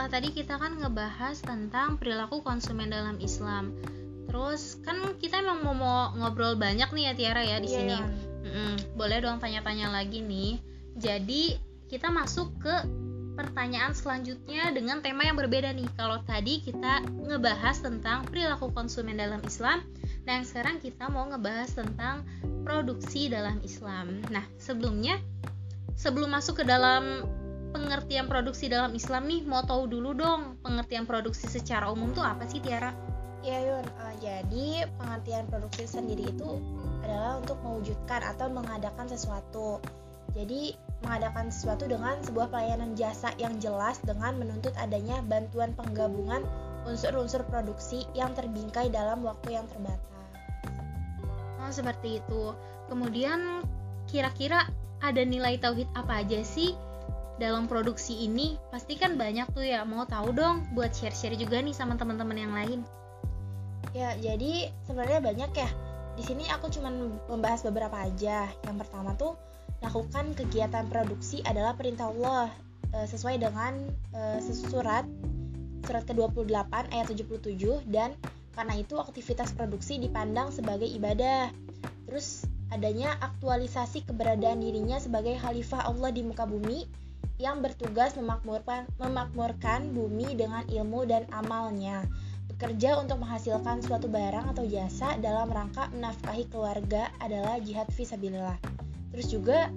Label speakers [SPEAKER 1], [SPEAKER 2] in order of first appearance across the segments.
[SPEAKER 1] setelah tadi kita kan ngebahas tentang perilaku konsumen dalam Islam. Terus kan kita emang mau, mau ngobrol banyak nih ya Tiara ya di
[SPEAKER 2] Iya,
[SPEAKER 1] sini. Mm-mm, boleh dong tanya-tanya lagi nih. Jadi kita masuk ke pertanyaan selanjutnya dengan tema yang berbeda nih. Kalau tadi kita ngebahas tentang perilaku konsumen dalam Islam, nah yang sekarang kita mau ngebahas tentang produksi dalam Islam. Nah sebelumnya, sebelum masuk ke dalam pengertian produksi dalam Islam nih, mau tahu dulu dong pengertian produksi secara umum tuh apa sih Tiara?
[SPEAKER 2] Ya Yun, Eh, jadi pengertian produksi sendiri itu adalah untuk mewujudkan atau mengadakan sesuatu. Jadi mengadakan sesuatu dengan sebuah pelayanan jasa yang jelas dengan menuntut adanya bantuan penggabungan unsur-unsur produksi yang terbingkai dalam waktu yang terbatas.
[SPEAKER 1] Oh, seperti itu. Kemudian kira-kira ada nilai tauhid apa aja sih dalam produksi ini? Pasti kan banyak tuh ya. Mau tahu dong buat share-share juga nih sama teman-teman yang lain.
[SPEAKER 2] Ya, jadi sebenarnya banyak ya. Di sini aku cuma membahas beberapa aja. Yang pertama tuh lakukan kegiatan produksi adalah perintah Allah eh, sesuai dengan eh, surat surat ke-28 ayat 77 dan karena itu aktivitas produksi dipandang sebagai ibadah. Terus adanya aktualisasi keberadaan dirinya sebagai khalifah Allah di muka bumi yang bertugas memakmurkan memakmurkan bumi dengan ilmu dan amalnya bekerja untuk menghasilkan suatu barang atau jasa dalam rangka menafkahi keluarga adalah jihad fisabilillah. Terus juga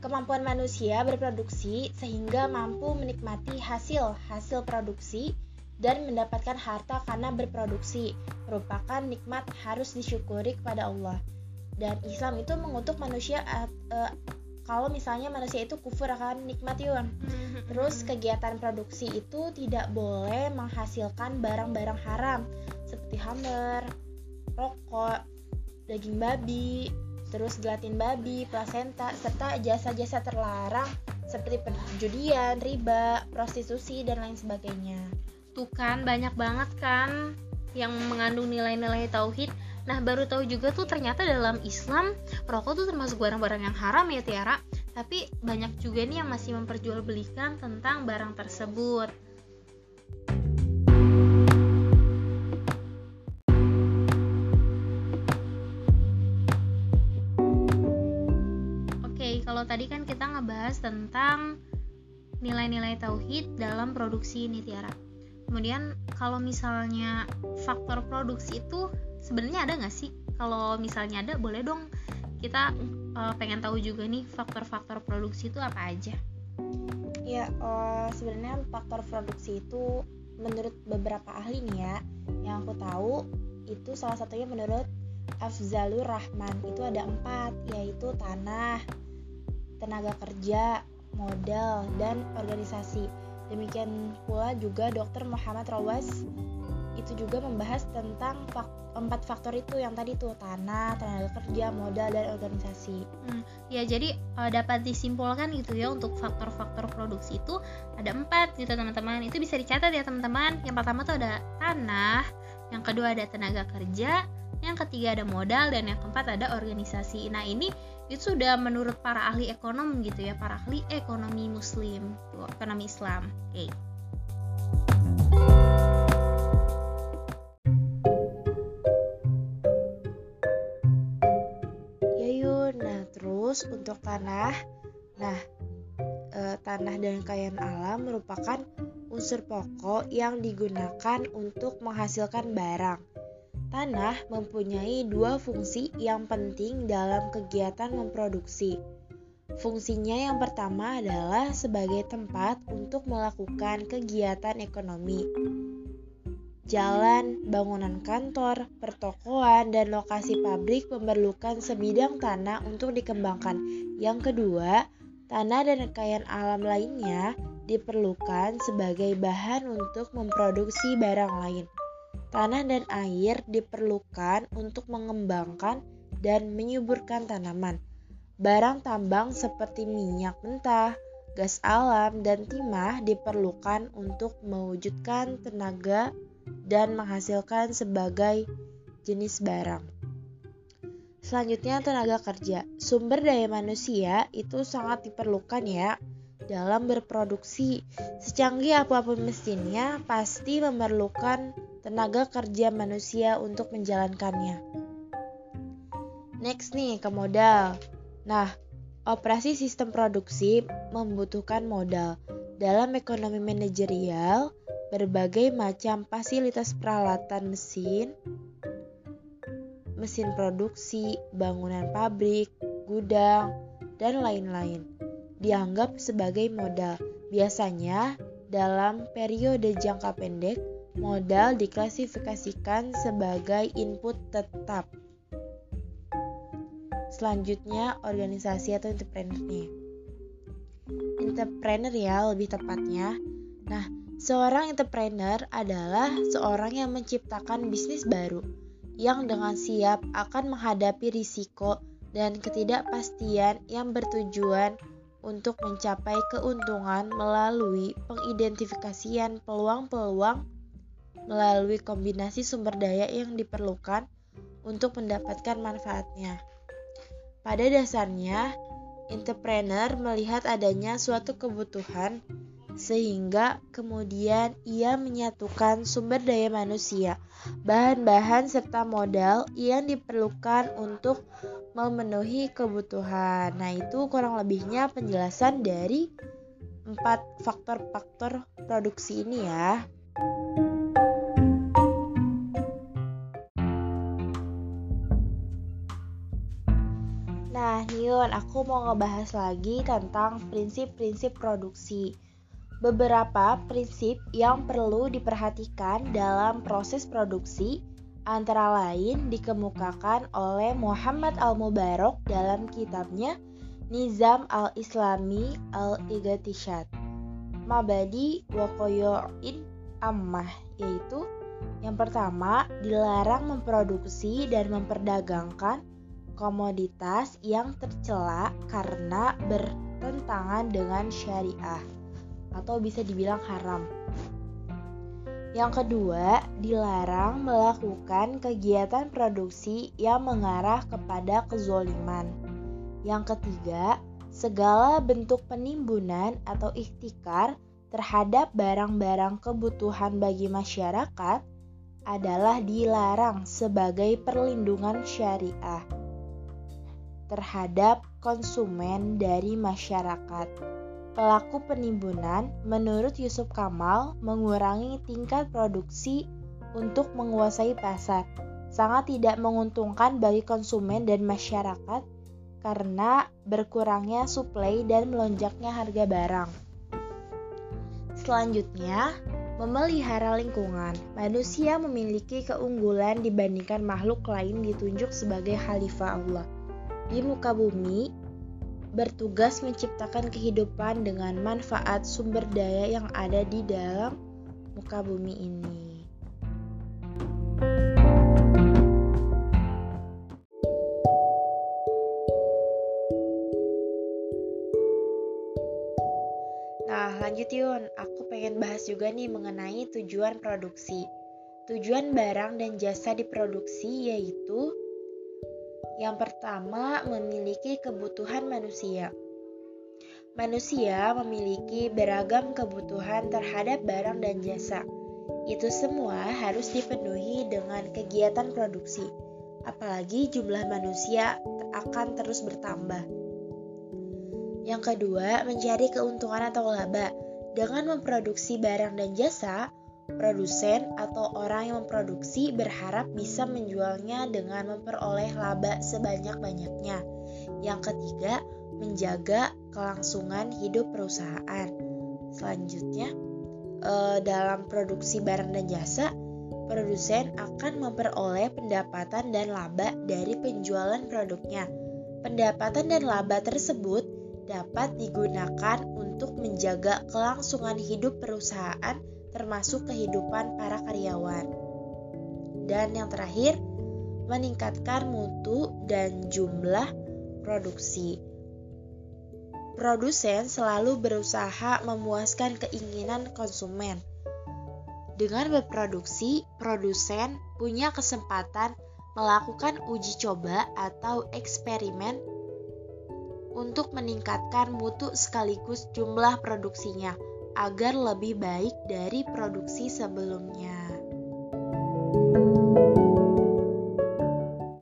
[SPEAKER 2] kemampuan manusia berproduksi sehingga mampu menikmati hasil hasil produksi dan mendapatkan harta karena berproduksi merupakan nikmat harus disyukuri kepada Allah. Dan Islam itu mengutuk manusia eh, kalau misalnya manusia itu kufur akan nikmat yun. Terus kegiatan produksi itu tidak boleh menghasilkan barang-barang haram seperti hammer, rokok, daging babi, terus gelatin babi, plasenta, serta jasa-jasa terlarang seperti perjudian, riba, prostitusi, dan lain sebagainya.
[SPEAKER 1] Tuh kan banyak banget kan yang mengandung nilai-nilai tauhid. Nah, baru tahu juga tuh ternyata dalam Islam rokok tuh termasuk barang-barang yang haram ya Tiara. Tapi banyak juga nih yang masih memperjualbelikan tentang barang tersebut. Oke, kalau tadi kan kita ngebahas tentang nilai-nilai tauhid dalam produksi ini Tiara. Kemudian kalau misalnya faktor produksi itu sebenarnya ada nggak sih? Kalau misalnya ada, boleh dong kita eh, pengen tahu juga nih faktor-faktor produksi itu apa aja.
[SPEAKER 2] Ya, eh, sebenarnya faktor produksi itu menurut beberapa ahli nih ya, yang aku tahu itu salah satunya menurut Afzalur Rahman itu ada empat, yaitu tanah, tenaga kerja, modal, dan organisasi. Demikian pula juga Dr. Muhammad Rawas itu juga membahas tentang fak- empat faktor itu yang tadi tuh tanah, tenaga kerja, modal, dan organisasi.
[SPEAKER 1] Hmm, ya jadi eh, dapat disimpulkan gitu ya untuk faktor-faktor produksi itu ada empat gitu teman-teman. Itu bisa dicatat ya teman-teman. Yang pertama tuh ada tanah, yang kedua ada tenaga kerja, yang ketiga ada modal, dan yang keempat ada organisasi. Nah ini itu sudah menurut para ahli ekonom gitu ya, para ahli ekonomi muslim, ekonomi Islam. Oke.
[SPEAKER 2] Ya Yun, nah terus untuk tanah, nah eh, tanah dan kekayaan alam merupakan unsur pokok yang digunakan untuk menghasilkan barang. Tanah mempunyai dua fungsi yang penting dalam kegiatan memproduksi. Fungsinya yang pertama adalah sebagai tempat untuk melakukan kegiatan ekonomi. Jalan, bangunan kantor, pertokoan, dan lokasi pabrik memerlukan sebidang tanah untuk dikembangkan. Yang kedua, tanah dan kekayaan alam lainnya diperlukan sebagai bahan untuk memproduksi barang lain. Tanah dan air diperlukan untuk mengembangkan dan menyuburkan tanaman. Barang tambang seperti minyak mentah, gas alam, dan timah diperlukan untuk mewujudkan tenaga dan menghasilkan sebagai jenis barang. Selanjutnya tenaga kerja. Sumber daya manusia itu sangat diperlukan ya. dalam berproduksi. Secanggih apa pun mesinnya, pasti memerlukan tenaga kerja manusia untuk menjalankannya. Next nih ke modal. Nah, operasi sistem produksi membutuhkan modal. Dalam ekonomi manajerial, berbagai macam fasilitas peralatan mesin, mesin produksi, bangunan pabrik, gudang, dan lain-lain dianggap sebagai modal. Biasanya, dalam periode jangka pendek, modal diklasifikasikan sebagai input tetap. Selanjutnya, organisasi atau entrepreneur nih. Entrepreneur ya lebih tepatnya. Nah, seorang entrepreneur adalah seorang yang menciptakan bisnis baru yang dengan siap akan menghadapi risiko dan ketidakpastian yang bertujuan untuk mencapai keuntungan melalui pengidentifikasian peluang-peluang melalui kombinasi sumber daya yang diperlukan untuk mendapatkan manfaatnya. Pada dasarnya, entrepreneur melihat adanya suatu kebutuhan sehingga kemudian ia menyatukan sumber daya manusia, bahan-bahan serta modal yang diperlukan untuk memenuhi kebutuhan. Nah, itu kurang lebihnya penjelasan dari empat faktor-faktor produksi ini ya. Nah, Nyun, aku mau ngebahas lagi tentang prinsip-prinsip produksi. Beberapa prinsip yang perlu diperhatikan dalam proses produksi antara lain dikemukakan oleh Muhammad Al-Mubarak dalam kitabnya Nizam Al-Islami Al-Igatishad Mabadi Wakoyo'in Ammah yaitu yang pertama dilarang memproduksi dan memperdagangkan komoditas yang tercela karena bertentangan dengan syariah atau bisa dibilang haram. Yang kedua, dilarang melakukan kegiatan produksi yang mengarah kepada kezoliman. Yang ketiga, segala bentuk penimbunan atau ikhtikar terhadap barang-barang kebutuhan bagi masyarakat adalah dilarang sebagai perlindungan syariah terhadap konsumen dari masyarakat. Pelaku penimbunan, menurut Yusuf Kamal, mengurangi tingkat produksi untuk menguasai pasar. Sangat tidak menguntungkan bagi konsumen dan masyarakat karena berkurangnya suplai dan melonjaknya harga barang. Selanjutnya, memelihara lingkungan. Manusia memiliki keunggulan dibandingkan makhluk lain ditunjuk sebagai khalifah Allah. Di muka bumi, bertugas menciptakan kehidupan dengan manfaat sumber daya yang ada di dalam muka bumi ini. Nah, lanjut Yun, aku pengen bahas juga nih mengenai tujuan produksi. Tujuan barang dan jasa diproduksi yaitu yang pertama, memiliki kebutuhan manusia. Manusia memiliki beragam kebutuhan terhadap barang dan jasa. Itu semua harus dipenuhi dengan kegiatan produksi, apalagi jumlah manusia akan terus bertambah. Yang kedua, mencari keuntungan atau laba. Dengan memproduksi barang dan jasa, Produsen atau orang yang memproduksi berharap bisa menjualnya dengan memperoleh laba sebanyak-banyaknya. Yang ketiga, menjaga kelangsungan hidup perusahaan. Selanjutnya, eh, dalam produksi barang dan jasa, produsen akan memperoleh pendapatan dan laba dari penjualan produknya. Pendapatan dan laba tersebut dapat digunakan untuk menjaga kelangsungan hidup perusahaan termasuk kehidupan para karyawan. Dan yang terakhir, meningkatkan mutu dan jumlah produksi. Produsen selalu berusaha memuaskan keinginan konsumen. Dengan berproduksi, produsen punya kesempatan melakukan uji coba atau eksperimen untuk meningkatkan mutu sekaligus jumlah produksinya agar lebih baik dari produksi sebelumnya.